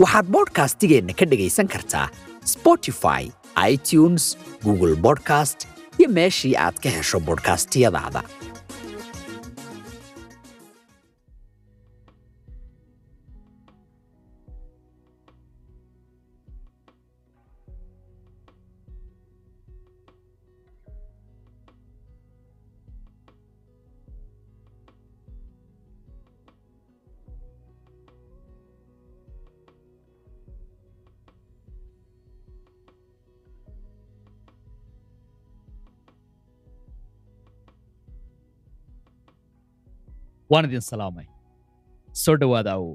waxaad bodhkastigeenna ka dhegaysan kartaa spotify itunes google bodcast iyo meeshii aad ka hesho bodhkastiyadaada waan idin salaamay soo dhowaada awow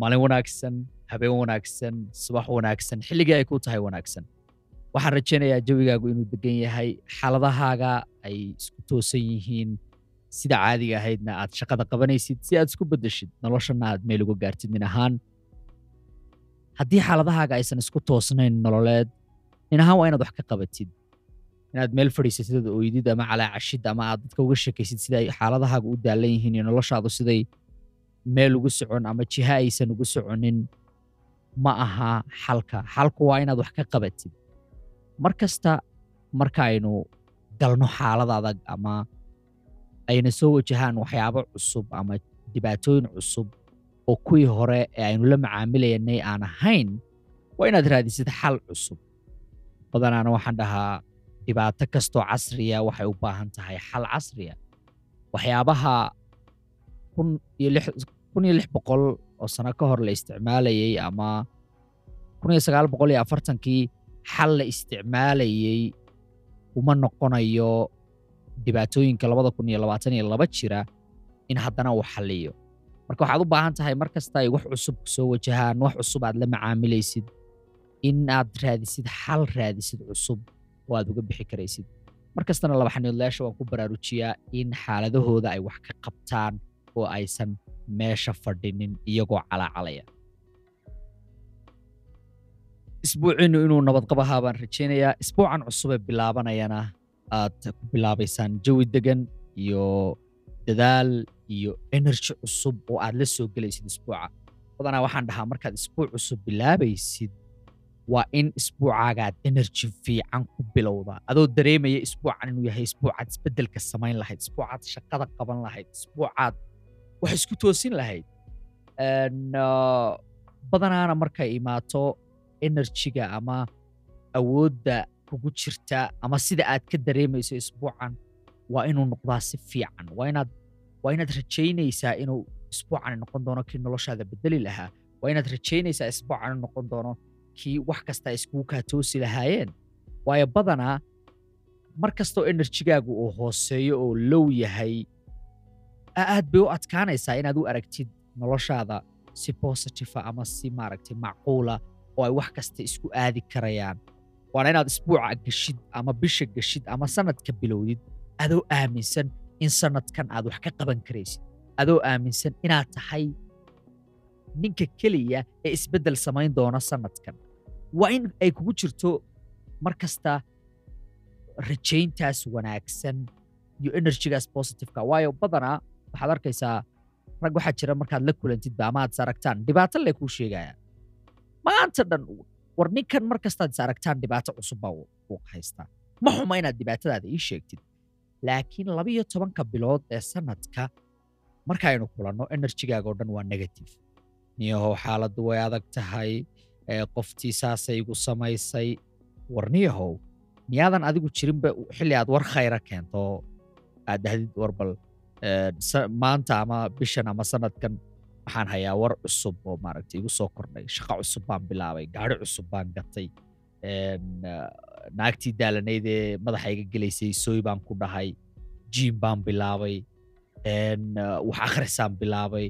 maalin wanaagsan habeen wanaagsan subax wanaagsan xilligii ay ku tahay wanaagsan waxaan rajaynayaa jawigaagu inuu degan yahay xaaladahaaga ay isku toosan yihiin sida caadiga ahaydna aad shaqada qabanaysid si aad isku beddeshid noloshana aad meel uga gaartid nin ahaan haddii xaaladahaaga aysan isku toosnayn nololeed nin ahaan waa inaad wax ka qabatid inaad meel fadhiisatid ood ooydid ama calaacashid ama aad dadka uga sheekaysid sida ay xaaladahaaga u daalan yihiin iyo noloshaadu siday meel ugu socon ama jiha aysan ugu soconin ma aha xalka. Xalku waa inaad wax ka qabatid. Mar kasta marka aynu galno xaalad adag ama ayna soo wajahaan waxyaabo cusub ama dhibaatooyin cusub oo kuwii hore ee aynu la macaamilaynay aan ahayn waa inaad raadisid xal cusub. Badanaana waxaan dhahaa dhibaato kastoo casriya waxay u baahan tahay xal casriya waxyaabaha kun iyo lix boqol oo sano ka hor la isticmaalayey ama kun iyo sagaal boqol iyo afartankii xal la isticmaalayey uma noqonayo dhibaatooyinka labada kun iyo labaatan iyo laba jira in haddana uu xalliyo. Marka waxaad u baahan tahay mar kasta ay wax cusub soo wajahaan wax cusub aad la macaamilaysid in aad raadisid xal raadisid cusub oo aad uga bixi karaysid. Mar kastana laba xaniidlayaasha waan ku baraarujiyaa in xaaladahooda ay wax ka qabtaan oo aysan meesha fadhinin iyagoo calaacalaya isbuuciinu inuu nabadqab ahaa baan rajaynayaa. Isbuucan cusubee bilaabanayana aad ku bilaabaysaan jawi degan iyo dadaal iyo energy cusub oo aad la soo gelaysid isbuuca. Badanaa waxaan dhahaa markaad isbuuc cusub bilaabaysid waa in isbuucaagaad energy fiican ku bilowda. Adoo dareemaya isbuucan inuu yahay isbuucaad isbeddelka samayn lahayd isbuucaad shaqada qaban lahayd isbuucaad wax isku toosin lahayd. Badanaana markay imaato enerjiga ama awoodda kugu jirta ama sida aad ka dareemayso isbuucan waa inuu noqdaa si fiican. Waa inaad rajaynaysaa inuu isbuucan noqon doono kii noloshaada bedeli lahaa. Waa inaad rajaynaysaa isbuucan inuu noqon doono kii wax kasta iskugu kaa toosi lahaayeen. Waayo badanaa mar kastoo enerjigaagu uu hooseeyo oo low yahay aad bay u adkaanaysaa inaad u aragtid noloshaada si bositifa ama si maaragtay macquula oo ay wax kasta isku aadi karayaan. Waana inaad isbuuca geshid ama bisha geshid ama sanadka bilowdid adoo aaminsan in sanadkan aad wax ka qaban karaysid. Adoo aaminsan inaad tahay ninka keliya ee isbeddel samayn doona sanadkan waa in ay kugu jirto mar kasta rajayntaas wanaagsan iyo enerjigaas positiveka. Waayo badanaa waxaad arkaysaa rag waxaa jira markaad la kulantidba ama aragtaan dhibaato lee kuu sheegaya. Maanta dhan war ninkan mar is aragtaan dhibaato cusub baa uu haystaa ma xuma inaad dhibaatadaada ii sheegtid. Laakiin labiyo tobanka bilood ee sanadka markaaynu kulanno enerjigaaga oo dhan waa negative. Niyahow xaaladdu way adag tahay qoftii saasay igu samaysay war niyahow miyaadan adigu jirinba xilli aad war khayra keento. Aad dhahdid warbal maanta ama bishan ama sanadkan waxaan hayaa war cusub oo maaragtay igu soo kordhay. Shaqo cusub baan bilaabay gaari cusub baan gatay. Naagtii daalanayd ee madaxa iga gelaysay sooy baan ku dhahay jiim baan bilaabay. Wax akhrisaan bilaabay.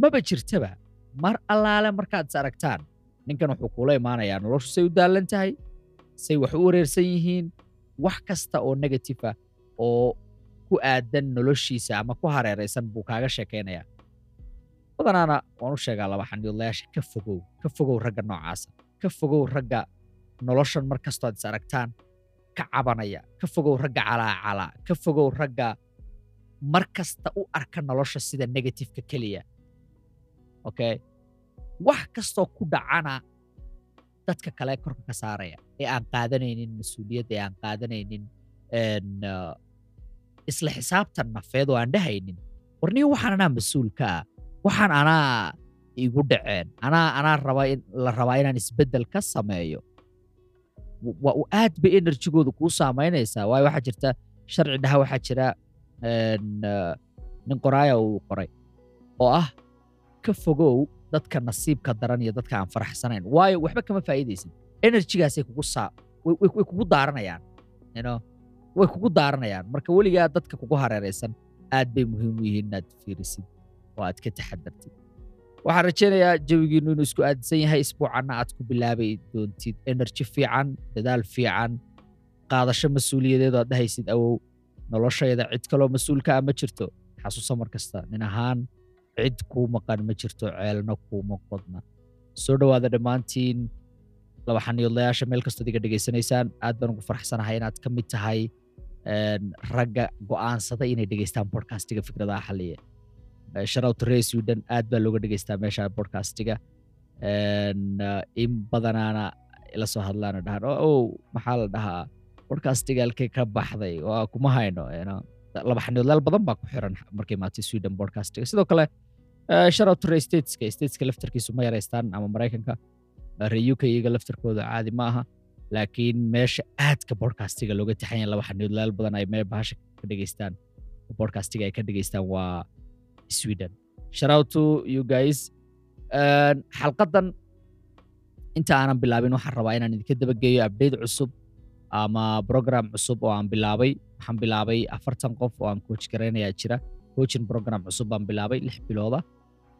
Maba jirtaba mar allaale markaad is aragtaan ninkan wuxuu kuula imaanayaa noloshu say u daallan tahay say wax u wareersan yihiin wax kasta oo negative ah oo ku aadan noloshiisa ama ku hareeraysan buu kaaga sheekaynayaa badanaana waan u sheegaa laba xaniidlayaasha ka fogow ka fogow ragga noocaasa ka fogow ragga noloshan mar kastoo aad is aragtaan ka cabanaya ka fogow ragga calaacala ka fogow ragga mar kasta u arka nolosha sida negatifeka keliya. Okay wax kastoo ku dhacana dadka kale korka ka saaraya ee aan qaadanaynin mas'uuliyadda ee aan qaadanaynin uh, isla xisaabtan nafeed oo aan dhahaynin. Warniyo waxaan anaa mas'uul ka ah. Waxaan anaa igu dhaceen. Anaa anaa raba in la rabaa inaan isbeddel ka sameeyo. Waa uu aad bay enerjigooda kuu saamaynaysaa. Waayo waxaa jirta sharci dhaha waxaa jira uh, nin qoraaya uu qoray oo ah ka fogow dadka nasiibka daran iyo dadka aan faraxsanayn. Waayo waxba kama faa'iidaysid enerjigaasay kugu saa way, kugu daaranayaan know? way kugu daaranayaan. Marka weligaa dadka kugu hareeraysan aad bay muhiim u yihiin inaad fiirisid oo aad ka taxadartid waxaan rajaynayaa jawigiinu inuu isku aadisan yahay isbuucanna aad ku bilaabi doontid. Enerji fiican dadaal fiican qaadasho mas'uuliyadeed oo aad dhahaysid awow noloshayda cid kaloo mas'uulka ah ma jirto. Xasuuso mar kasta nin ahaan cid kuu maqan ma jirto ceelna kuuma qodna. Soo dhowaada dhammaantiin laba xaniidlayaasha meel kastood iga dhegaysanaysaan aad baan ugu faraxsanahay inaad ka mid tahay ragga go'aansada inay dhegaystaan bodcastiga fikradaha xaliya sharowt ree sweden aad baa looga dhegaystaa meesha bodcastiga in badanaana ila soo hadlaana dhahan "Oh, oh maxaa la dhahaa? Bodcastiga halkay ka baxday? Waa kuma hayno. Laba badan baa ku xiran markay maatay sweden bodcastiga sidoo kale sharowt ree stateska. Stateska laftarkiisu ma yaraystaan ama maraykanka. Reer UK iyaga laftarkooda caadi ma aha laakiin meesha aadka bodcastiga looga taxan yahay laba xaniidlayaal badan ay bahasha ka dhegaystaan bodcastiga ay ka dhegaystaan waa Sweden. To you guys. En, xalqadan inta aanan bilaabin waxaan rabaa inaan idinka dabageeyo update cusub ama program cusub oo aan bilaabay waxaan bilaabay afartan qof oo aan coach garaynayaa jira. Coaching program cusub baan bilaabay lix bilooda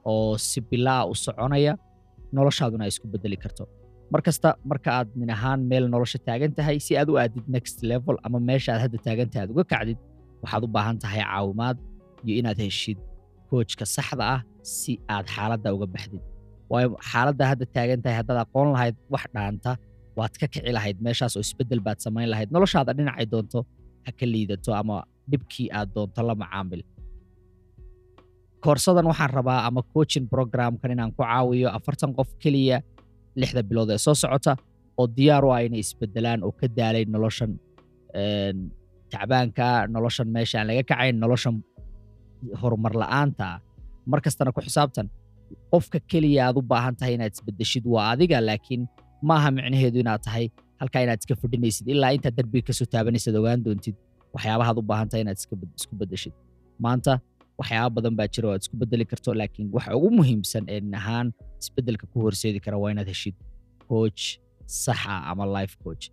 oo si bilaa u soconaya noloshaaduna ay isku bedeli karto. Mar marka aad nin ahaan meel nolosha taagan tahay si aad u aadid next level ama meesha aad hadda taagan aad uga kacdid waxaad u baahan tahay caawimaad iyo inaad heshid koojka saxda ah si aad xaaladda uga baxdid. Waayo xaaladda hadda taagan tahay haddaad aqoon lahayd wax dhaanta waad ka kici lahayd meeshaas oo isbeddel baad samayn lahayd. Noloshaada dhinacay doonto ha ka liidato ama dhibkii aad doonto la macaamil koorsadan waxaan rabaa ama coaching programkan inaan ku caawiyo afartan qof keliya lixda bilood ee soo socota oo diyaar u ah inay isbedelaan oo ka daalay noloshan tacbaanka noloshan meesha aan laga kacayn noloshan horumar la'aanta. Mar kastana ku xisaabtan qofka keliya aad u baahan tahay inaad isbedeshid waa adiga laakiin maaha micnaheedu inaad tahay halkaa inaad iska fadhinaysid ilaa intaad darbiga ka soo taabanaysid ogaan doontid waxyaabahaad u baahan tahay inaad isku bedeshid maanta waxyaaba badan baa jira oo aad isku bedeli karto laakiin waxa ugu muhiimsan ee nin isbeddelka ku horseedi kara waa inaad heshid coach sax ah ama life coach.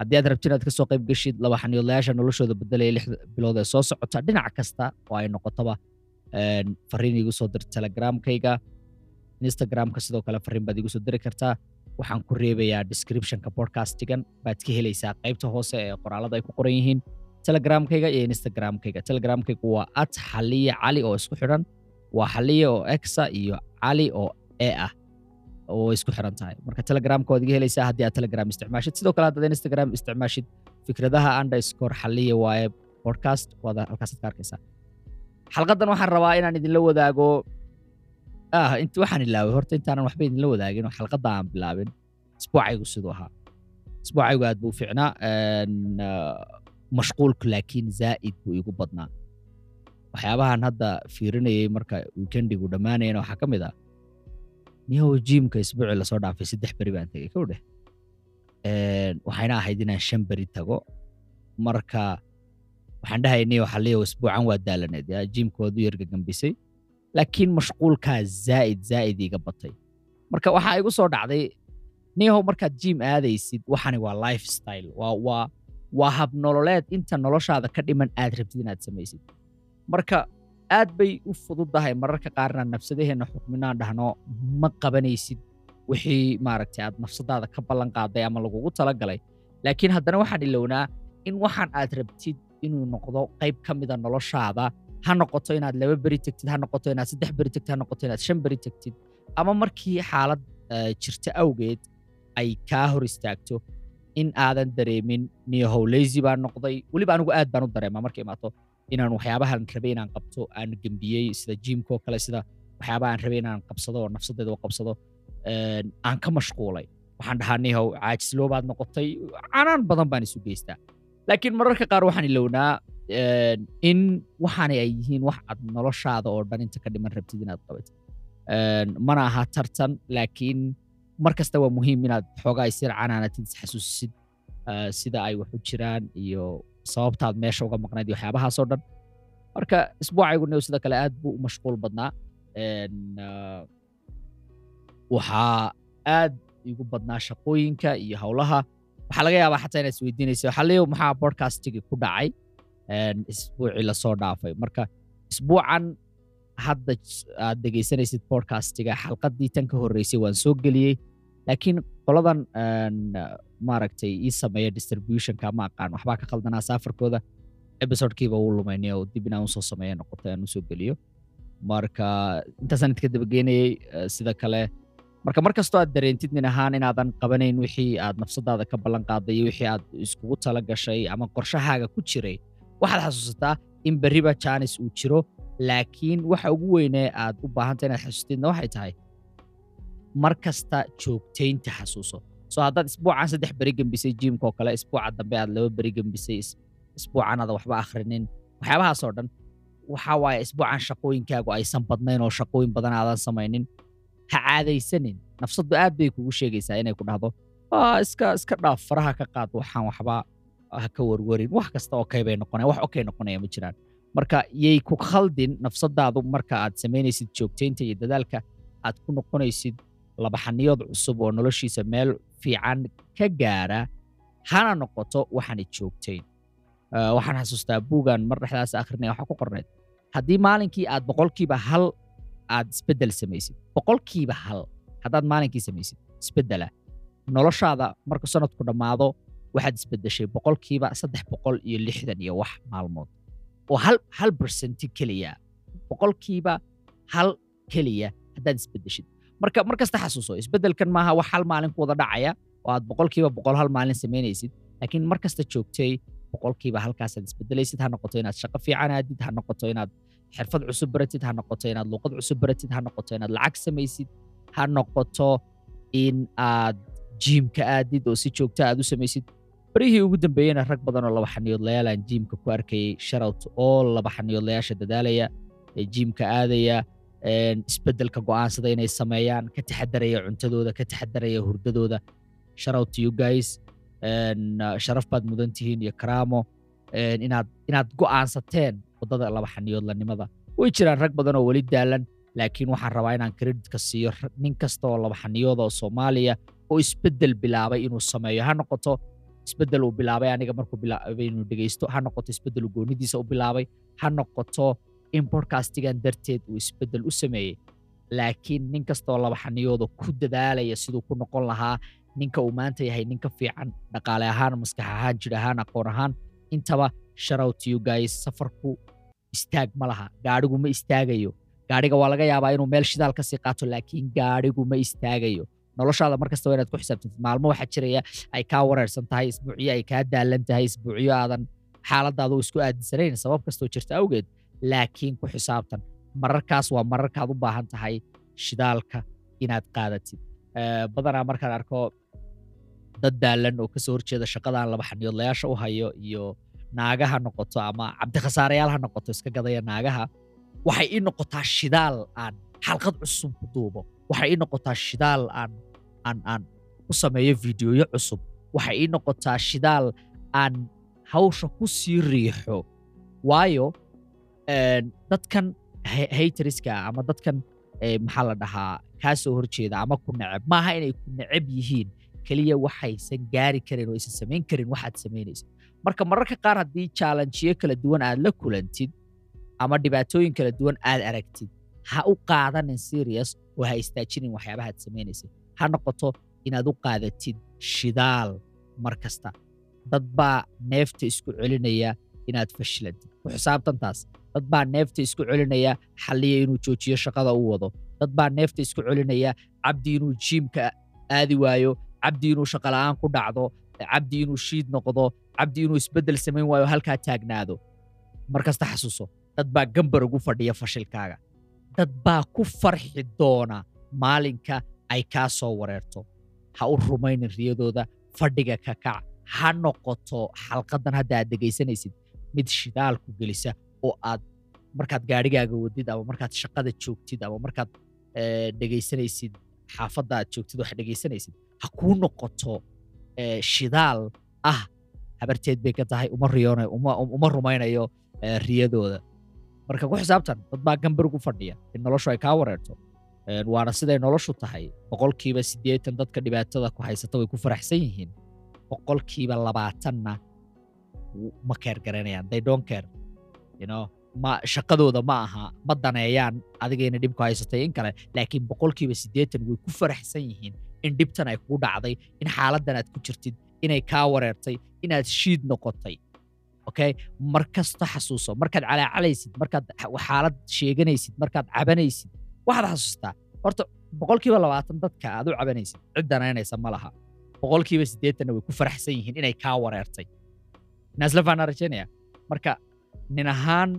Haddii aad rabtid inaad ka soo qayb geshid laba xaniidlayaasha noloshooda bedelaya lix bilood ee soo socota dhinac kasta oo ay noqotoba en, fariin igu soo dir telegramkayga instagramka sidoo kale fariin baad igu soo diri kartaa waxaan ku reebayaa descriptionka podcastigan. Baad ka helaysaa qaybta hoose ee qoraalada ay ku qoran yihiin. Telegramkayga iyo instagramkayga. Telegramkayga waa at xaliya cali oo isku xidhan waa xaliya oo exa iyo cali oo e ah oo isku xiran tahay. Marka telegramka waad iga helaysaa haddii aad telegram isticmaashid. Sidoo kale haddaad instagram isticmaashid fikradaha underscore xaliya waaye podcast waad halkaasaad ka arkaysaa. Xalqadan waxaan rabaa inaan idinla wadaago ah int waxaan ilaaway horta intaanan waxba idinla wadaagin oo xalqadda aan bilaabin. Isbuucaygu siduu ahaa. Isbuucaygu aad buu en, ah, mashquulku laakiin zaa'id buu igu badnaa. Waxyaabahan hadda fiirinayay marka weekendigu dhammaanayana waxaa ka mid ah niyow jiimka isbuucii la soo dhaafay saddex beri baan tegey kow dheh waxayna ahayd inaan shan beri tago. Marka waxaan dhahay niyow xaliyow isbuucan waa daalaneed jiimka waad u yargagambisay laakiin mashquulkaa zaa'id zaa'id iga batay. Marka waxaa igu soo dhacday niyahow markaad jiim aadaysid waxani waa lifestyle waa waa waa hab nololeed. Inta noloshaada ka dhiman aad rabtid inaad samaysid. Marka aad bay u fududahay mararka qaarna nafsadaheenna xukminaan dhahno ma qabanaysid wixii maaragtay aad nafsadaada ka ballan qaaday ama lagugu talagalay. Laakiin haddana waxaan ilownaa in waxaan aad rabtid inuu noqdo qayb ka mida noloshaada ha noqoto inaad laba beri tegtid ha noqoto inaad saddex beri tegtid ha noqoto inaad shan beri tegtid ama markii xaalad eh, jirta awgeed ay kaa hor istaagto in aadan dareemin niyahow lazy baan noqday weliba anigu aad baan u dareemaa markay imaato inaan waxyaabahan rabay inaan qabto aan gembiyey sida jiimkoo kale sida waxyaabaha aan rabay inaan qabsado oo nafsadeeda u qabsado een, aan ka mashquulay. Waxaan dhahaa niyahow caajisloobaad noqotay. Canaan badan baan isu geystaa. Laakiin mararka qaar waxaan ilownaa in waxaanay ay yihiin wax aad noloshaada oo dhan inta ka dhiman rabtid inaad qabatid Een, mana aha tartan laakiin mar kasta waa muhiim inaad xoogaa isir canaanatid isxasuusisid sida ay wax u jiraan iyo sababtaad meesha uga maqnayd iyo waxyaabahaasoo dhan. Marka isbuucaygu new sida kale aad buu u mashquul badnaa. Waxaa aad igu badnaa shaqooyinka iyo howlaha waxaa laga yaabaa xataa inaad isweydiinaysa xaliyo maxaa podcastigii ku dhacay isbuucii la soo dhaafay. Marka isbuucan hadda aad dhegaysanaysid podcastiga xalqadii tan ka horreysay waan soo geliyey. Laakiin qoladan maaragtay ii sameeya distributionka ma aqaan. Waxbaa ka qaldanaa saafarkooda episodekiiba uu lumaynay oo dib inaan u soo sameeya noqotay aan u soo geliyo. Marka intaasaan idinka dabageynayey eh, sida kale. Marka mar kastoo aad dareentid nin ahaan inaadan qabanayn wixii aad nafsadaada ka ballan qaaday iyo wixii aad iskugu tala gashay ama qorshahaaga ku jiray waxaad xasuusataa in berriba jaanis uu jiro laakiin waxa ugu weynee aad u baahanta inaad xasuustidna waxay tahay mar kasta joogtaynta xasuuso. So haddaad isbuucan saddex beri gembisay jiimka oo kale isbuuca dambe aad laba beri gembisay is- isbuucan aad waxba akhrinin. Waxyaabahaasoo dhan waxa waaye isbuucan shaqooyinkaagu aysan badnayn oo shaqooyin badan aadan samaynin. Ha caadaysanin. Nafsadu aad bay kugu sheegaysaa inay ku dhahdo "Ah, iska iska dhaaf faraha ka qaad waxaan waxba ha ka warwarin. Wax kasta okay bay wax okay noqonaya ma jiraan. Marka yay ku khaldin nafsadaadu marka aad samaynaysid joogtaynta iyo dadaalka aad ku noqonaysid labaxaniyood cusub oo noloshiisa meel fiican ka gaara hana noqoto waxaanay joogtayn Eh, waxaan xasuustaa buugan mar dhexdaas akhrinaya waxaa ku qornayd. Haddii maalinkii aad boqolkiiba hal aad isbeddel samaysid boqolkiiba hal haddaad maalinkii samaysid isbeddela. Noloshaada marka sanadku dhammaado waxaad isbeddeshay boqolkiiba saddex boqol iyo lixdan iyo wax maalmood. Oo hal bersenti keliya. Boqolkiiba hal keliya haddaad isbeddeshid marka mar kasta xasuuso isbeddelkan maaha wax hal maalin ku dhacaya oo aad boqolkiiba boqol hal maalin samaynaysid laakiin mar kasta joogtay boqolkiiba halkaasaad isbedelaysid ha noqoto inaad shaqo fiican aadid ha noqoto inaad xirfad cusub baratid ha noqoto inaad luqad cusub baratid ha noqoto inaad lacag samaysid ha noqoto in aad jiimka aadid oo si joogta aad u samaysid barihii ugu dambeeyeyna rag badan oo laba xaniyoodlayaal aan jiimka ku arkayay sharout oo laba xaniyoodlayaasha dadaalaya ee jiimka aadaya isbeddelka go'aansada inay sameeyaan ka taxadaraya cuntadooda ka taxadaraya hurdadooda. Sharout to you guys uh, sharaf baad mudan tihiin iyo karaamo inaad inaad go'aansateen waddada laba xaniyoodlanimada. Way jiraan rag badan oo weli daalan laakiin waxaan rabaa inaan kreditka siiyo nin kasta oo laba xaniyooda oo soomaaliya oo isbeddel bilaabay inuu sameeyo. Ha noqoto isbeddel uu bilaabay aniga markuu bilaabay inuu dhegaysto ha noqoto isbeddel uu goonidiisa u bilaabay ha noqoto in podcastigan darteed uu isbeddel u sameeyey laakiin nin kastoo laba xaniyooda ku dadaalaya siduu ku noqon lahaa ninka uu maanta yahay ninka fiican dhaqaale ahaan maskax ahaan jir ahaan aqoon ahaan intaba guys safarku istaag ma laha gaadhigu ma istaagayo. Gaadhiga waa laga yaabaa inuu meel shidaal ka sii qaato laakiin gaadhigu ma istaagayo noloshaada mar kasta waa inaad ku xisaabtantid maalmo waxaa jiraya ay kaa wareersan tahay isbuucyo ay kaa daalan tahay isbuucyo aadan xaaladaada isku aadinsanayn sabab kastoo jirta awgeed laakiin ku xisaabtan. Mararkaas waa mararkaad u baahan tahay shidaalka inaad qaadatid. Badanaa markaan arko dad daalan oo ka soo horjeeda shaqadan laba xaniyoodlayaasha u hayo iyo naagaha noqoto ama cabdikhasaarayaal ha noqoto iska gadaya naagaha waxay ii noqotaa shidaal aan xalqad cusub ku duubo waxay ii noqotaa shidaal aan aan aan ku sameeyo fiidiyoyo cusub. Waxay ii noqotaa shidaal aan hawsha ku sii riixo. Waayo dadkan ha- hateriska ama dadkan maxaa la dhahaa kaa horjeeda ama ku neceb maaha inay ku neceb yihiin. Keliya waxaysan gaari karin oo aysan samayn karin waxaad samaynaysid marka mararka qaar haddii challengeyo kala duwan aad la kulantid ama dhibaatooyin kala duwan aad aragtid ha u qaadanin serious oo ha istaajinin waxyaabaha aad samaynaysid. Ha noqoto inaad u qaadatid shidaal mar kasta. Dad baa neefta isku celinaya inaad fashilantid. Ku xisaabtantaas dad baa neefta isku celinaya xalliya inuu joojiyo shaqada u wado. Dad baa neefta isku celinaya cabdi inuu jiimka aadi waayo cabdi inuu shaqola'aan ku dhacdo cabdi inuu shiid noqdo cabdi inuu isbeddel samayn waayo halkaa taagnaado. Mar xasuuso dad baa gambar ugu fadhiya fashilkaaga dad baa ku farxi doona maalinka ay kaa soo wareerto. Ha u rumaynin riyadooda fadhiga ka kac. Ha noqoto xalqadan hadda aad dhegaysanaysid mid shidaalku gelisa oo aad markaad gaadhigaaga wadid ama markaad shaqada joogtid ama markaad eh, dhegaysanaysid xaafadda aad joogtid wax dhegaysanaysid ha kuu noqoto eh, shidaal ah. Habarteed bay ka tahay uma rumaynayo eh, riyadooda marka ku xisaabtan dad baa gambar ugu fadhiya in noloshu ay kaa wareerto waana siday noloshu tahay. Boqolkiiba siddeetan dadka dhibaatada ku haysata way ku faraxsan yihiin. Boqolkiiba labaatanna ma keer they don't care. You ma shaqadooda ma aha. Ma daneeyaan adigayna dhibku haysatay in kale. Laakiin boqolkiiba siddeetan way ku faraxsan yihiin in dhibtan ay kugu dhacday in xaaladdan aad ku jirtid inay kaa wareertay inaad shiid noqotay okay mar kasta xasuuso markaad calaacalaysid markaad xa- xaalad sheeganaysid markaad cabanaysid waxaad xasuustaa. Horta boqolkiiba labaatan dadka aad u cabanaysid cid danaynaysa ma laha. Boqolkiiba siddeetanna way ku faraxsan yihiin inay kaa wareertay. Naasla faanaa rajaynaya marka nin ahaan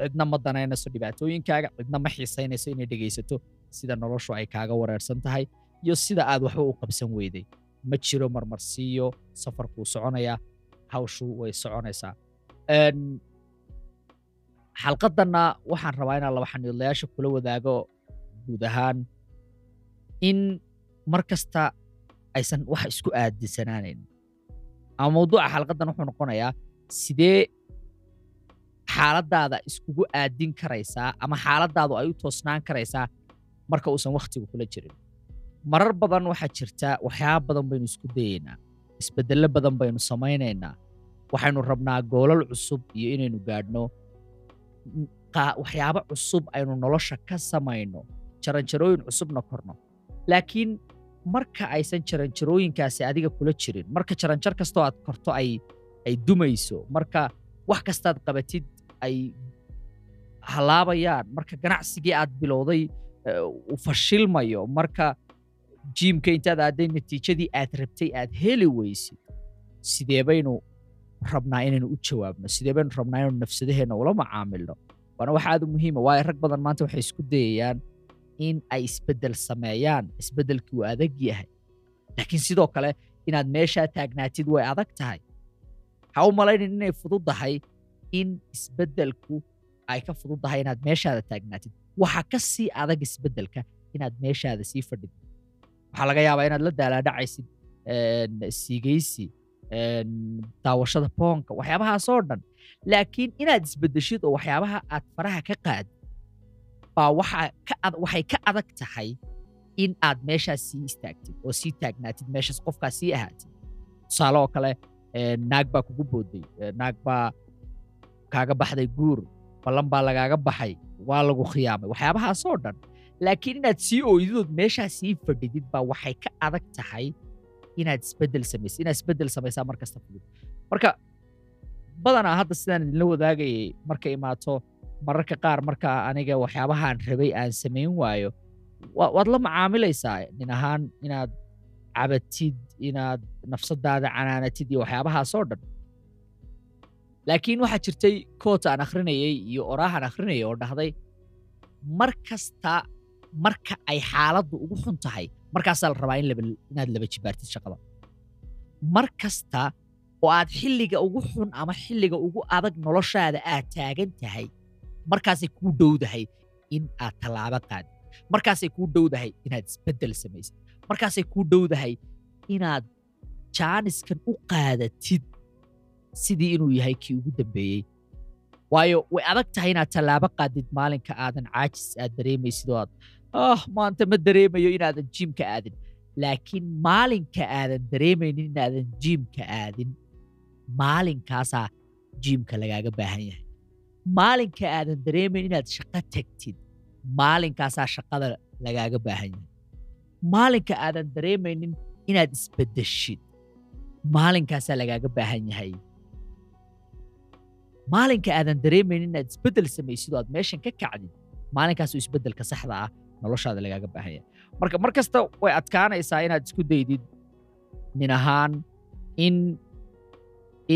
cidna ma danaynayso dhibaatooyinkaaga cidna ma xiisaynayso inay dhegaysato. Sida noloshu ay kaaga wareersan tahay iyo sida aad waxba u qabsan weyday. Ma jiro marmarsiiyo safarkuu soconaya hawshu way soconaysaa xalqadanna waxaan rabaa inaan laba xaniidlayaasha kula wadaago guud ahaan in mar kasta aysan wax isku aadinsanaanayn ama mawduuca xalqadan wuxuu noqonayaa sidee xaaladaada iskugu aadin karaysaa ama xaaladaadu ay u toosnaan karaysaa marka uusan wakhtigu kula jirin. Marar badan waxaa jirta waxyaaba badan baynu isku dayeynaa isbedello badan baynu samaynaynaa waxaynu rabnaa goolal cusub iyo inaynu gaadhno. Waxyaabo cusub aynu nolosha ka samayno jaranjarooyin cusubna korno. Laakiin marka aysan jaranjarooyinkaasi adiga kula jirin marka jaranjar kastoo aad korto ay ay dumayso marka wax kastaad qabatid ay halaabayaan marka ganacsigii aad bilowday eh, uu fashilmayo marka jiimka intaad aaday natiijadii aad rabtay aad heli weysid sidee baynu rabnaa inaynu u jawaabno. Sidee baynu rabnaa inaynu nafsadaheenna ula macaamilno? Waana wax aad u muhiima waayo rag badan maanta waxay isku dayayaan in ay isbeddel sameeyaan. Isbeddelkii uu adag yahay. Laakiin sidoo kale inaad meeshaa taagnaatid way adag tahay. Ha u malaynin inay fududahay in isbeddelku ay ka fududahay inaad meeshaada taagnaatid. Waxa ka sii adag isbeddelka inaad meeshaada sii fadhid. Waxaa laga yaabaa inaad la daalaadhacaysid siigaysi daawashada boonka waxyaabahaasoo dhan. Laakiin inaad isbeddeshid oo waxyaabaha aad faraha ka qaad baa waxay ka adag tahay in aad meeshaas sii istaagtid oo sii taagnaatid meeshaas qofkaas sii ahaatid. Tusaale oo kale een, naag baa kugu booday een, naag baa kaaga baxday guur ballan baa lagaaga baxay waa lagu khiyaamay waxyaabahaasoo dhan. Laakiin inaad sii ooydidood meeshaa sii fadhidid baa waxay ka adag tahay inaad isbeddel samaysid inaad isbeddel samaysaa mar kasta fudud. Marka badanaa hadda sidaan idinla wadaagayay marka imaato mararka qaar marka aniga waxyaabahaan rabay aan samayn waayo wa- waad la macaamilaysaa nin ahaan inaad cabatid inaad nafsadaada canaanatid iyo waxyaabahaasoo dhan. Laakiin waxaa jirtay koot aan akhrinayay iyo oraahan akhrinayay oo dhahday mar kasta marka ay xaaladdu ugu xun tahay markaasaa la rabaa inaad laba jibaartid shaqada mar kasta oo aad xilliga ugu xun ama xilliga ugu adag noloshaada aad taagan tahay markaasay kuu dhowdahay in aad tallaabo qaadid markaasay kuu dhowdahay inaad isbeddel samaysid. Markaasay kuu dhowdahay inaad jaaniskan u qaadatid sidii inuu yahay kii ugu dambeeyey. Waayo way adag tahay inaad tallaabo qaadid maalinka aadan caajis aad dareemaysid aad ah maanta ma dareemayo inaadan jiimka aadin. Laakiin maalinka aadan dareemaynin inaadan jiimka aadin. Maalinkaasaa jiimka lagaaga baahan yahay. Maalinka aadan dareemayn inaad shaqo tagtid. Maalinkaasaa shaqada lagaaga baahan yahay. Maalinka aadan dareemaynin inaad isbeddeshid maalinkaasaa lagaaga baahan yahay. Maalinka aadan dareemaynin inaad isbeddel samaysid oo aad meeshan ka kacdid. Maalinkaasuu isbeddelka saxda ah noloshaada lagaaga baahan yahay marka mar kasta way adkaanaysaa inaad isku daydid nin ahaan in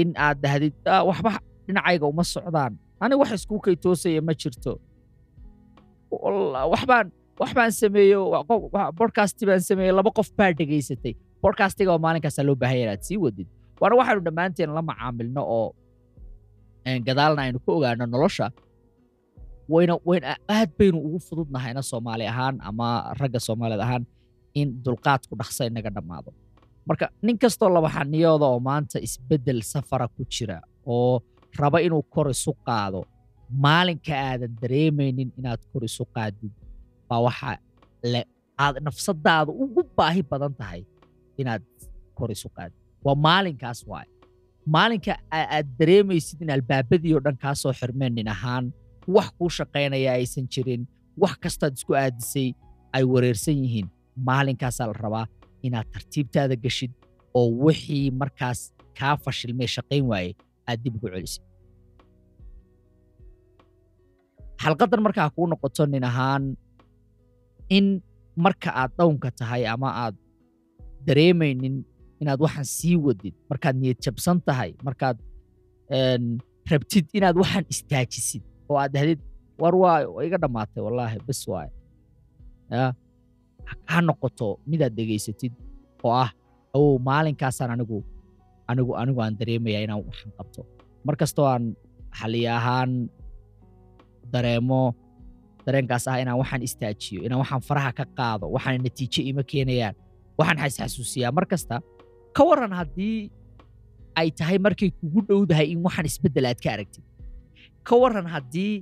in aad dahdid "Ah, waxba dhinacayga uma socdaan. Aniga wax iskuu kay toosaya ma jirto. Waxbaan waxbaan sameeyo wa- qof- wa- podcast baan sameeyey laba qof baa dhegaysatay podcastiga oo maalinkaasaa loo baahan yahay inaad sii wadid. Waana waxaanu dhammaanteen la macaamilno oo een, gadaalna aynu ka ogaano nolosha wayna wayna aad baynu ugu fududnahayna soomaali ahaan ama ragga soomaaliyeed ahaan in dulqaadku dhaqsa inaga dhammaado. Marka nin kastoo labaxaniyooda oo maanta isbeddel safara ku jira oo raba inuu kor isu qaado maalinka aadan dareemaynin inaad kor isu qaadid baa waxa le aad nafsadaada ugu baahi badan tahay inaad kor isu qaadid. Waa maalinkaas waaye. Maalinka aa- aad dareemaysid in albaabadii oo dhan kaa soo xirmeen nin ahaan wax kuu shaqaynaya aysan jirin wax kastaad isku aadisay ay wareersan yihiin. Maalinkaasaa la rabaa inaad tartiibtaada geshid oo wixii markaas kaa fashilmee shaqayn waaye aad dib ugu celisid. Xalqadan markaa kuu noqoto nin ahaan in marka aad dhawnka tahay ama aad dareemaynin inaad waxaan sii wadid markaad niyad jabsan tahay markaad een, rabtid inaad waxaan istaajisid oo aad dahdid war waa waa iga dhammaatay wallaahi bes waaye ya ha- noqoto midaad dhegaysatid oo ah awow maalinkaasaan anigu anigu anigu aan dareemaya inaan waxaan qabto. Mar kastoo aan xaliya ahaan dareemo dareenkaas ah inaan waxaan istaajiyo inaan waxaan faraha ka qaado waxaan natiijo ima keenayaan waxaan xasxasuusiyaa mar kasta ka waran haddii ay tahay markay kugu dhowdahay in waxaan isbeddel aad ka aragtid ka waran haddii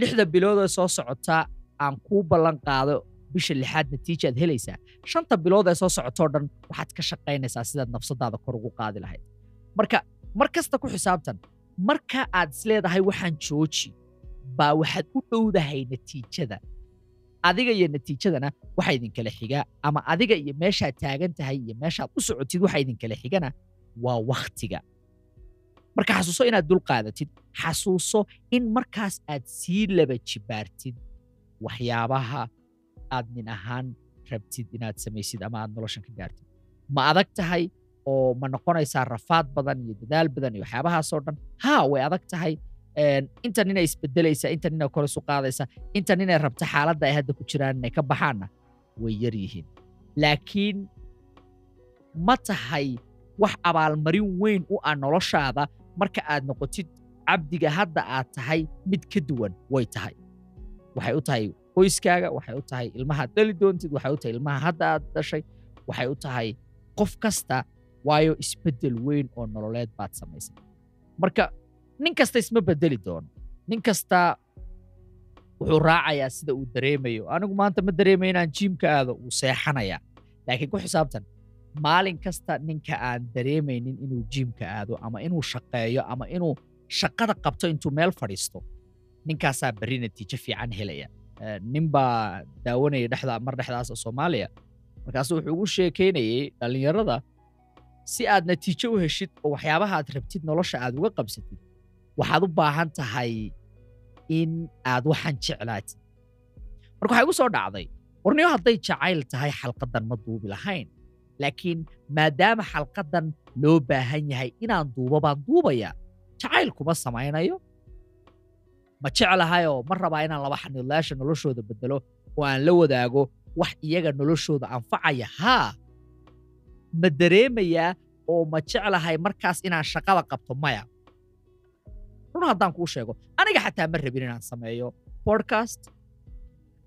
lixda bilood ee soo socota aan kuu ballan qaado bisha lixaad natiijaad helaysaa shanta bilood ee soo socotoo dhan waxaad ka shaqaynaysaa sidaad nafsadaada kor ugu qaadi lahayd. Marka mar kasta ku xisaabtan marka aad isleedahay waxaan jooji baa waxaad u dhowdahay natiijada. Adiga iyo natiijadana waxa idinkala xigaa ama adiga iyo meeshaad taagan tahay iyo meeshaad u socotid waxa idinkala xigana waa wakhtiga marka xasuuso inaad dul qaadatid xasuuso in markaas aad sii laba jibaartid waxyaabaha aad nin ahaan rabtid inaad samaysid ama aad noloshan ka gaartid. Ma adag tahay oo ma noqonaysaa rafaad badan iyo dadaal badan iyo waxyaabahaasoo dhan? Haa way adag tahay. Inta ninay isbedelaysa inta ninay kor isu qaadaysa inta ninay rabta xaaladda ay hadda ku jiraan inay ka baxaanna way yar yihiin. Laakiin ma tahay wax abaalmarin weyn u ah noloshaada marka aad noqotid cabdiga hadda aad tahay mid ka duwan way tahay. Waxay u tahay qoyskaaga waxay u tahay ilmahaad dhali doontid waxay u tahay ilmaha hadda aad dhashay waxay u tahay qof kasta waayo isbeddel weyn oo nololeed baad samaysay. Marka nin kasta isma bedeli doono. Nin kasta wuxuu raacayaa sida uu dareemayo. Anigu maanta ma dareemayo inaan jiimka aado wuu seexanayaa. Laakiin ku xisaabtan maalin kasta ninka aan dareemaynin inuu jiimka aado ama inuu shaqeeyo ama inuu shaqada qabto intuu meel fadhiisto ninkaasaa berri natiijo fiican helaya. Eh, nin baa daawanaya dhexda mar dhexdaas oo soomaaliya. Markaasu wuxuu ugu sheekaynayay dhallinyarada si aad natiijo u heshid oo waxyaabaha aad rabtid nolosha aad uga qabsatid waxaad u baahan tahay in aad waxaan jeclaatid. Marka waxaa igu soo dhacday warniyo hadday jacayl tahay xalqadan ma duubi lahayn laakiin maadaama xalqadan loo baahan yahay inaan duubo baan duubayaa. Jacayl kuma samaynayo. Ma jeclahayoo ma rabaa inaan laba xaniidlayaasha noloshooda bedelo oo aan la wadaago wax iyaga noloshooda anfacaya haa. Ma dareemayaa oo ma jeclahay markaas inaan shaqada qabto? Maya. Run haddaan kuu sheego. Aniga xataa ma rabin inaan sameeyo podcast.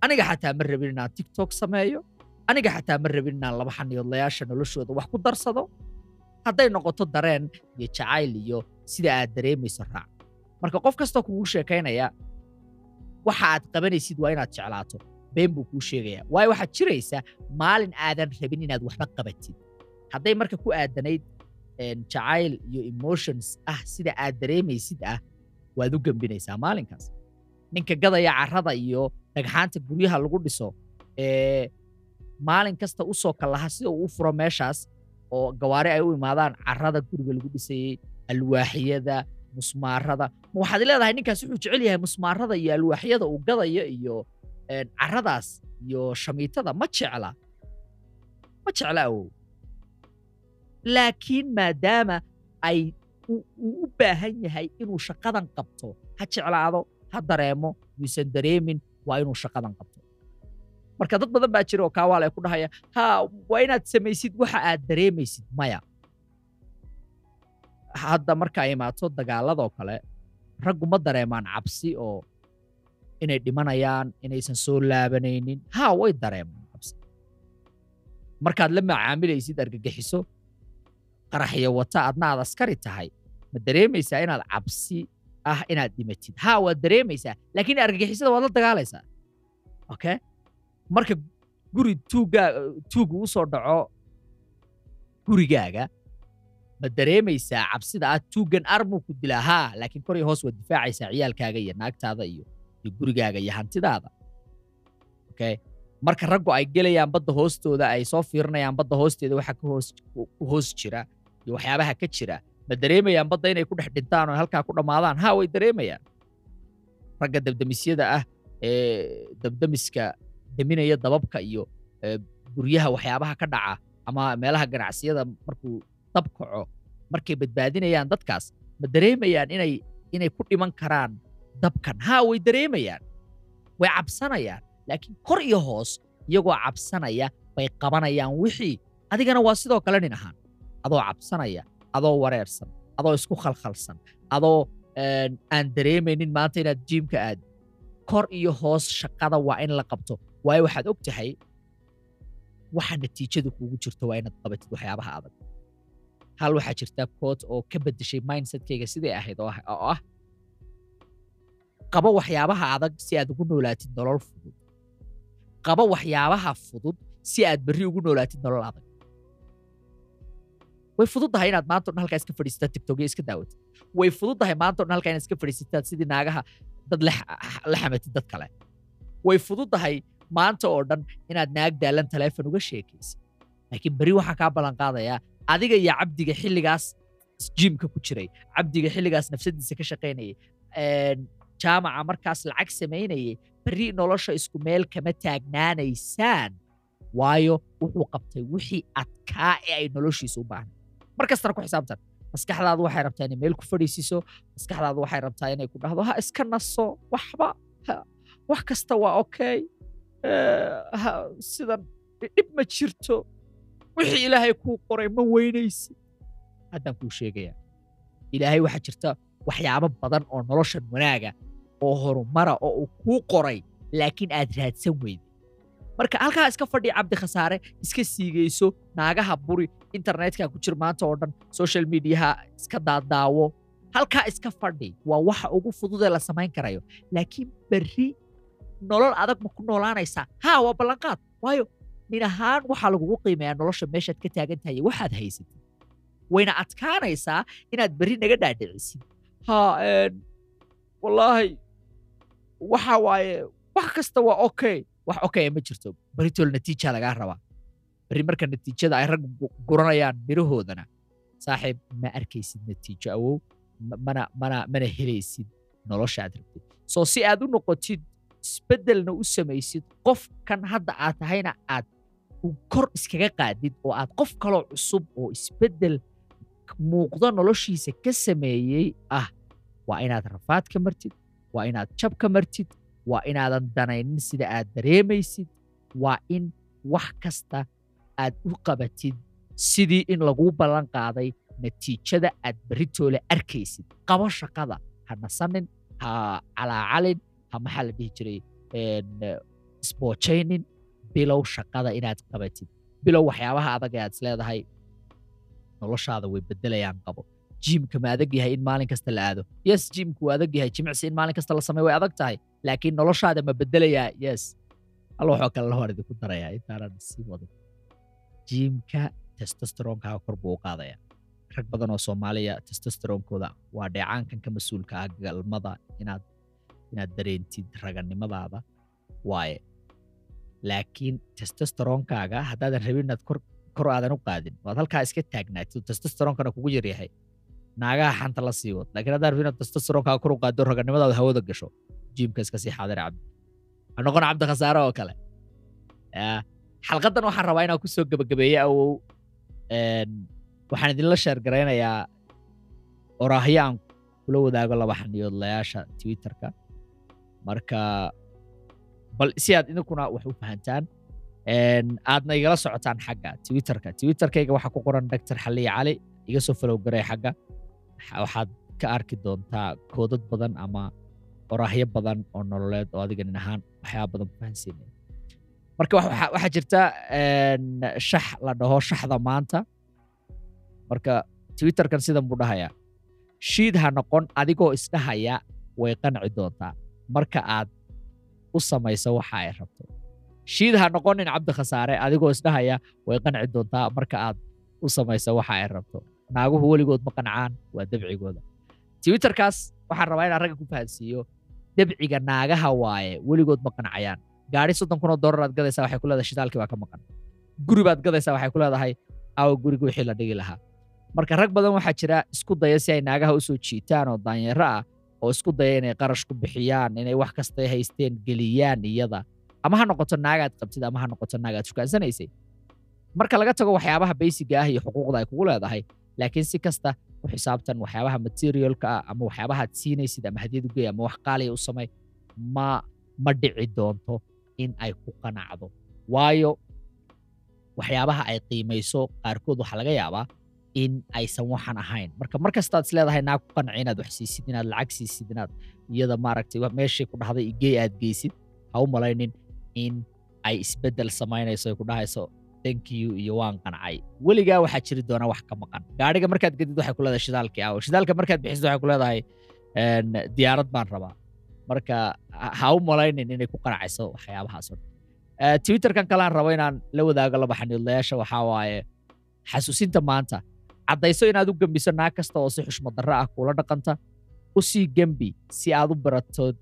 Aniga xataa ma rabin inaan tiktok sameeyo aniga xataa ma rabin inaan laba xaniidlayaasha noloshooda wax ku darsado? Hadday noqoto dareen iyo jacayl iyo sida aad dareemayso raac. Marka qof kastoo kugu sheekaynaya waxa aad qabanaysid waa inaad jeclaato. Been buu kuu sheegayaa. Waayo waxaad jiraysa maalin aadan rabin inaad waxba qabatid. Hadday marka ku aadanayd jacayl iyo emotions ah sida aad dareemaysid ah waad u gembinaysaa maalinkaas. Ninka gadaya carrada iyo dhagxaanta guryaha lagu dhiso ee maalin kasta u soo kallaha sida uu u furo meeshaas oo gawaari ay u imaadaan carrada guriga lagu dhisayey alwaaxyada musmaarada. Ma waxaad leedahay ninkaas wuxuu jecel yahay musmaarada iyo alwaaxyada uu gadayo iyo een, carradaas iyo shamiitada? Ma jecla. Ma jecla awow laakiin maadaama ay uu u baahan yahay inuu shaqadan qabto ha jeclaado ha dareemo yuusan dareemin waa inuu shaqadan qabto marka dad badan baa jira oo kaawaal ay ku dhahaya ha waa inaad samaysid waxa aad dareemaysid maya. Hadda marka ay imaato dagaaladoo kale raggu ma dareemaan cabsi oo inay dhimanayaan inaysan soo laabanaynin. Ha way dareemaan cabsi. Markaad la macaamilaysid argagixiso qaraxyo wata adna aad askari tahay. Ma dareemaysaa inaad cabsi ah inaad dhimatid. Ha waad dareemaysaa laakiin argagixisada waad la dagaalaysaa. Okay marka guri tuuggaa tuugu u soo dhaco gurigaaga ma dareemaysaa cabsida ah tuuggan armuu ku dilaa haa laakiin kor iyo hoos waad difaacaysaa ciyaalkaaga iyo naagtaada iyo iyo gurigaaga iyo hantidaada. Okay? Marka raggu ay gelayaan badda hoostooda ay soo fiirinayaan badda hoosteeda waxa ku hoos jira iyo waxyaabaha ka jira ma dareemayaan badda inay ku dhex dhintaan oo halkaa ku dhammaadaan ha way dareemayaan. Ragga dabdamisyada ah ee dabdamiska deminaya dababka iyo ee, guryaha waxyaabaha ka dhaca ama meelaha ganacsiyada markuu dab kaco markay badbaadinayaan dadkaas ma dareemayaan inay ku dhiman karaan dabkan. Ha way dareemayaan way cabsanayaan laakiin kor iyo hoos iyagoo cabsanaya bay qabanayaan wixii. Adigana waa sidoo kale nin ahaan adoo cabsanaya adoo wareersan adoo isku khalkhalsan adoo een, aan dareemaynin maanta inaad jiimka aad kor iyo hoos shaqada waa in la qabto waayo waxaad og tahay waxa natiijadu kuugu jirto waa inaad qabatid waxyaabaha adag. Hal waxaa jirta koot oo ka beddeshay mindsetkayga siday ahayd ah- oo ah qabo waxyaabaha adag si aad ugu noolaatid nolol fudud. Qabo waxyaabaha fudud si aad berri ugu noolaatid nolol adag. Way fududdahay inaad maanta o dhan halkaa iska fadhiisataa tiktokyo iska daawatid. Way fududdahay maanta o dhan halkaa inaad iska fadhiisataa sidii naagaha dad la xamatid dad kale. Way fududdahay maanta oo dhan inaad naag daalan taleefon uga sheekaysid laakiin berri waxaan kaa ballan qaadayaa adiga iyo cabdiga xilligaas jiimka ku jiray cabdiga xilligaas nafsadiisa ka shaqaynayay jaamaca markaas lacag samaynayay berri nolosha isku meel kama taagnaanaysaan waayo wuxuu qabtay wixii adkaa ee ay noloshiisa u baahnay mar ku xisaabtan maskaxdaadu waxay rabtaa inay meel ku fadhiisiso maskaxdaadu waxay rabtaa inay ku dhahdo ha iska naso waxba wax kasta waa okay Sidan dhib ma jirto. Wixii ilaahay kuu qoray ma weynaysid haddaan kuu sheegaya ilaahay waxaa jirta waxyaabo badan oo noloshan wanaaga oo horumara oo uu kuu qoray laakiin aad raadsan weyday marka halkaa iska fadhi cabdi khasaare iska siigayso naagaha buri internetka ku jir maanta oo dhan social mediaha iska daadaawo. Halkaa iska fadhi waa waxa ugu fududee la samayn karayo. Laakiin berri nolol adag ma ku noolaanaysaa? Haa waa ballanqaad. Waayo nin ahaan waxaa lagugu qiimeeyaa nolosha meeshaad ka taagan tahay iyo waxaad haysatid wayna adkaanaysaa inaad berri naga dhaadhicisid. Ha wallaahi waxa waaye wax kasta waa okay. Wax okay ma jirto. Berritol natiija lagaa rabaa. Berri marka natiijada ay rag gu- guranayaan mirahoodana saaxiib ma arkaysid natiijo awow? Ma- mana mana mana helaysid nolosha aad rabtid. Soo si aad u noqotid isbeddelna u samaysid qofkan hadda aad tahayna aad kor iskaga qaadid oo aad qof kaloo cusub oo isbeddel muuqdo noloshiisa ka sameeyey ah waa inaad rafaad ka martid waa inaad jab ka martid waa inaadan danaynin sida aad dareemaysid waa in wax kasta aad u qabatid sidii in laguu ballan qaaday natiijada aad berritoole arkaysid. Qabo shaqada ha nasanin ha calaacalin ha maxaa la dhihi jiray isboojaynin bilow shaqada inaad qabatid. Bilow waxyaabaha adag ee aad isleedahay noloshaada way bedelayaan qabo. Jiimka ma adag yahay in maalin kasta la aado. Yes jiimku waa adag yahay jimicsi in maalin kasta la sameeyo way adag tahay laakiin noloshaada ma bedelayaa yes. Alla waxoo kale lahor idinku darayaa intaanan sii wadin jiimka testosteronkaaga kor buu u qaadayaa rag badan oo soomaaliya testosteronkooda waa dheecaankan ka mas'uulka ah galmada inaad inaad dareentid raganimadaada waaye laakiin testosteronkaaga haddaadan rabin inaad kor aadan u qaadin waad halkaa iska taagnaatid testosteronkana kugu yaryahay naagaha xanta la sii wad laakiin haddaan rabin inaad testosteronkaaga kor u qaado raganimadaada hawada gasho jiimka iska sii xaadir cabdi. Ha noqon cabdi oo kale. Xalqadan waxaan rabaa inaan ku soo gebagabeeyo awow waxaan idinla sheergaraynayaa oraahyo aan kula wadaago laba xaniyoodlayaasha twitterka marka bal si aad idinkuna wax u fahantaan aadna igala socotaan xagga twitterka. Twitterkayga waxaa ku qoran dr xaliya cali iga soo falow garay xagga. Waxa- waxaad ka arki doontaa koodad badan ama oraahyo badan oo nololeed oo adiga ahaan waxyaaba badan ku fahansiinaya marka wax- waxa- waxaa jirta shax la dhaho shaxda maanta. Marka twitterkan sidan buu dhahayaa shiid ha noqon adigoo isdhahaya way qanci doontaa marka aad u samayso waxa ay rabto. Shiid ha noqonin cabdi khasaare adigoo isdhahaya way qanci doontaa marka aad u samayso waxa ay rabto. Naaguhu weligood ma qancaan waa dabcigooda. Twitterkaas waxaan rabaa inaan ragga ku fahansiiyo dabciga naagaha waaye weligood ma qancayaan. Gaari soddon kun oo dollar aad gadaysaa waxay ku leedahay shidaalkii baa ka maqan. Guri baad gadaysaa waxay ku leedahay awa guriga wixii la dhigi lahaa. Marka rag badan waxaa jira isku daya si ay naagaha u soo jiitaan oo daanyaro ah oo isku daya inay qarash ku bixiyaan inay wax kastay haysteen geliyaan iyada. Ama ha noqoto naagaad qabtid ama ha noqoto naagaad shukaansanaysay. Marka laga tago waxyaabaha baysiga ah iyo xuquuqda ay kugu leedahay laakiin si kasta u xisaabtan waxyaabaha materialka ah ama waxyaabaha aad siinaysid ama hadiyad u geey ama wax qaaliya u samay ma ma dhici doonto in ay ku qanacdo. Waayo waxyaabaha ay qiimayso qaarkood waxaa laga yaabaa in aysan waxan ahayn. Marka mar kastaad is leedahay naag ku qanci inaad wax siisid inaad lacag siisid inaad iyada maaragtay meeshii ku dhahday igey aad geysid ha u malaynin in ay isbeddel samaynayso ay ku dhahayso thank you iyo waan qancay weligaa waxaa jiri doona wax ka maqan. Gaadhiga markaad gedid waxay ku leedahay shidaalkii awo shidaalka markaad bixisid waxay ku leedahay diyaarad baan rabaa. Marka ha- u malaynin inay ku qancayso waxyaabahaas. Eh, twitterkan kalean rabo inaan la wadaago laba xaniidlayaasha waxaa waaye xasuusinta maanta caddayso inaad u gembiso naag kasta oo si xushmad darro ah kula dhaqanta u sii gembi si aad u baratood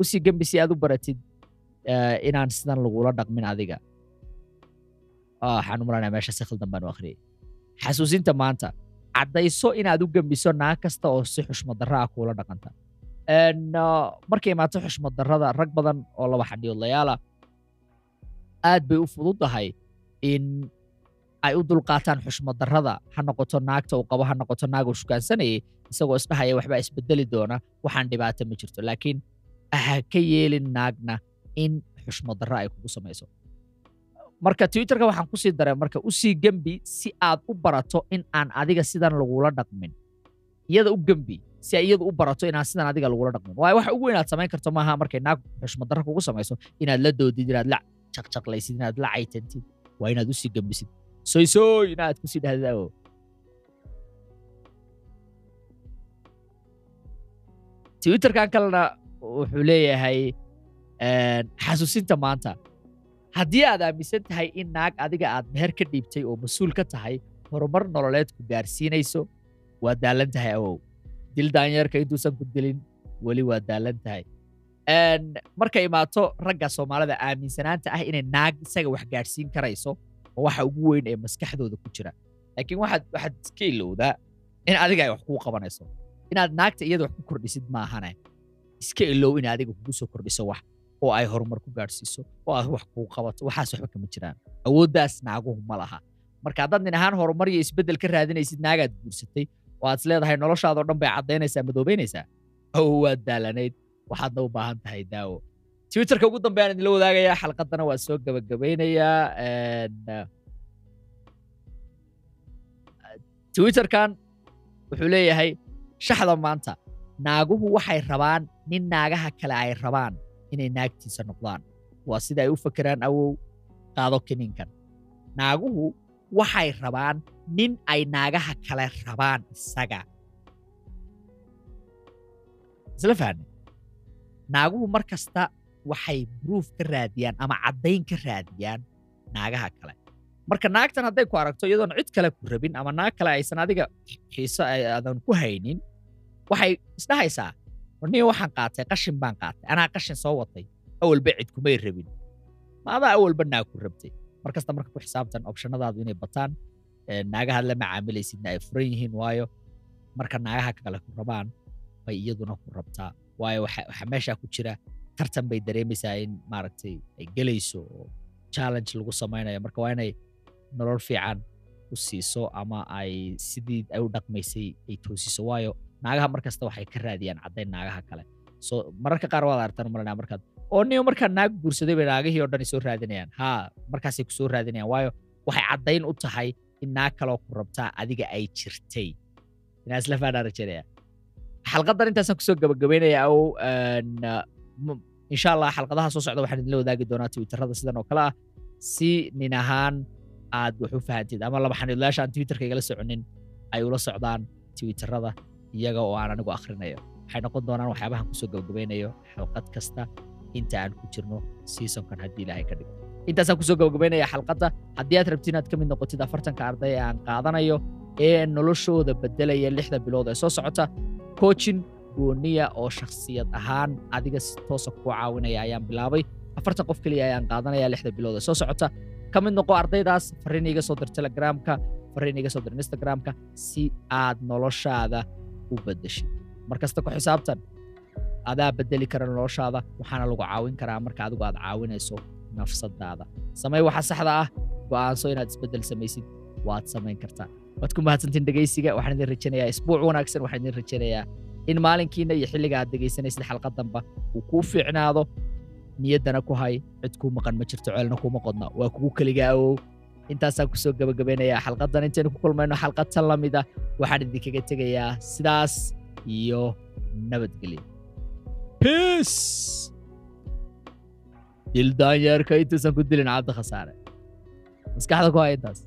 u sii gembi si aad u baratid eh, inaan sidan lagula dhaqmin adiga. Waxaan u malanaya meesha si baan u akhriyay xasuusinta maanta caddayso inaad u gembiso naag kasta oo si xushmad darro ah kula dhaqanta markay imaato xushmad darrada rag badan oo laba xadhiyoodlayaala aad bay u fududahay in ay u dulqaataan xushmad darrada. Ha noqoto naagta uu qabo ha noqoto naag uu shukaansanayay isagoo isdhahaya waxbaa isbedeli doona. Waxaan dhibaato ma jirto laakiin ha ka yeelin naagna in xushmad ay kugu samayso. Marka twitterka waxaan ku sii daray marka u sii gembi si aad u barato in aan adiga sidan lagula dhaqmin. Iyada u gembi si ay iyadu u barato inaan sidan adiga lagula dhaqmin. Waayo waxa ugu weyn samayn karto maaha markay naag xushmad kugu samayso inaad la doodid inaad la jaqjaqlaysid inaad la caytantid waa inaad u sii gembisid soy soy. Inaad ku sii dhahdid awo twitterkan kalena wuxuu leeyahay xasuusinta maanta haddii aad aaminsan tahay in naag adiga aad meher ka dhiibtay oo mas'uul ka tahay horumar nololeed ku gaarsiinayso waa daalan tahay awow dil daanyeerka intuusan ku dilin weli waa daalan tahay markay imaato ragga soomaalida aaminsanaanta ah inay naag isaga wax gaadhsiin karayso waxa ugu weyn ee maskaxdooda ku jira. Laakiin waxaad waxaad iska ilowdaa in adiga ay wax kuu qabanayso. Inaad naagta iyada wax ku kordhisid maahane iska ilow in adiga kugu soo kordhiso wax oo ay horumar ku gaadhsiiso oo aad wax kuu qabato waxaas waxba kama jiraan. Awooddaas naaguhu ma laha. Marka haddaad nin ahaan horumar iyo isbeddel ka raadinaysid naagaad guursatay oo aad is leedahay noloshaadoo dhan bay caddaynaysaa madoobaynaysaa? Oo waad daalanayd. Waxaadna u baahan tahay daawo twitterka ugu dambe aan idinla wadaagayaa xalqadana waa soo gabagabeynayaa Een, uh, twitterkan wuxuu leeyahay shaxda maanta. Naaguhu waxay rabaan nin naagaha kale ay rabaan inay naagtiisa noqdaan. Waa sida ay u fakeraan awow qaado kiniinkan. Naaguhu waxay rabaan nin ay naagaha kale rabaan isaga. Isla fahne naaguhu mar kasta waxay bruuf ka raadiyaan ama caddayn ka raadiyaan naagaha kale. Marka naagtan hadday ku aragto iyadoon cid kale ku rabin ama naag kale aysan adiga xiiso aadan ku haynin waxay isdhahaysaa niyo waxaan qaatay qashin baan qaatay anaa qashin soo watay awalba cid kumay rabin. Ma adaa awalba naag ku rabtay markasta marka ku xisaabtan opshanadaadu inay bataan naagahaad la macaamilaysidna ay furan yihiin waayo marka naagaha kale ku rabaan bay iyaduna ku rabtaa waayo waxa waxa meeshaa ku jira tartan bay dareemaysaa in maaragtay ay gelayso oo challenge lagu samaynayo. Marka waa inay nolol fiican u siiso ama ay sidii ay u dhaqmaysay ay toosiso. Waayo naagaha markasta waxay ka raadiyaan caddayn naagaha kale. So mararka qaar waad aragtaan malanaa markaad oo markaa naag guursaday bay naagihii oo dhan soo raadinayaan. Haa markaasay ku raadinayaan. Waayo waxay caddayn u tahay in naag kaloo ku rabtaa adiga ay jirtay. Inaa isla faanaa rajaynaya xalqadan intaasaan ku soo gabagabaynaya ow insha allah xalqadaha soo socda waxaan idinla wadaagi doonaa twitterada sidan oo kale ah. Si nin ahaan aad wax u fahantid ama laba xaniidlayaasha aan twitterka igala soconin ay ula socdaan twitterada iyaga oo aan anigu akhrinayo waxay noqon doonaan waxyaabahan ku soo gabagabaynayo xalqad kasta inta aan ku jirno seasonkan haddii ilaahay ka dhigo intaasaan ku soo gabagabaynaya xalqadda haddii aad rabti inaad ka mid noqotid afartanka arday ee aan qaadanayo ee noloshooda bedelaya lixda bilood ee soo socota coaching gooniya oo shakhsiyad ahaan adiga si toosa kuu caawinaya ayaan bilaabay. Afartan qof keliya ayaan qaadanaya lixda bilood ee soo socota ka mid noqo ardaydaas fariin iga soo dir telegramka fariin iga soo dir instagramka si aad noloshaada u bedeshid markasta ku xisaabtan adaa bedeli kara noloshaada waxaana lagu caawin karaa marka adigu aad caawinayso nafsadaada. Samey waxa saxda ah go'aanso inaad isbeddel samaysid waad samayn kartaa. Waad ku mahadsantiin dhegaysiga waxaan idin rajaynayaa isbuuc wanaagsan waxaan idin rajaynayaa in maalinkiina iyo xilliga aad dhegaysanaysid xalqadanba uu kuu fiicnaado niyaddana ku hay cid kuu maqan ma jirto ceelna kuma qodna waa kugu keliga awow intaasaan ku soo gabagabeynayaa xalqadan intaynu ku kulmayno xalqad tan la mida waxaan idinkaga tegayaa sidaas iyo nabadgelyo. Daanyeerka intuusan ku dilin cabdi khasaare. Maskaxda ku hay intaas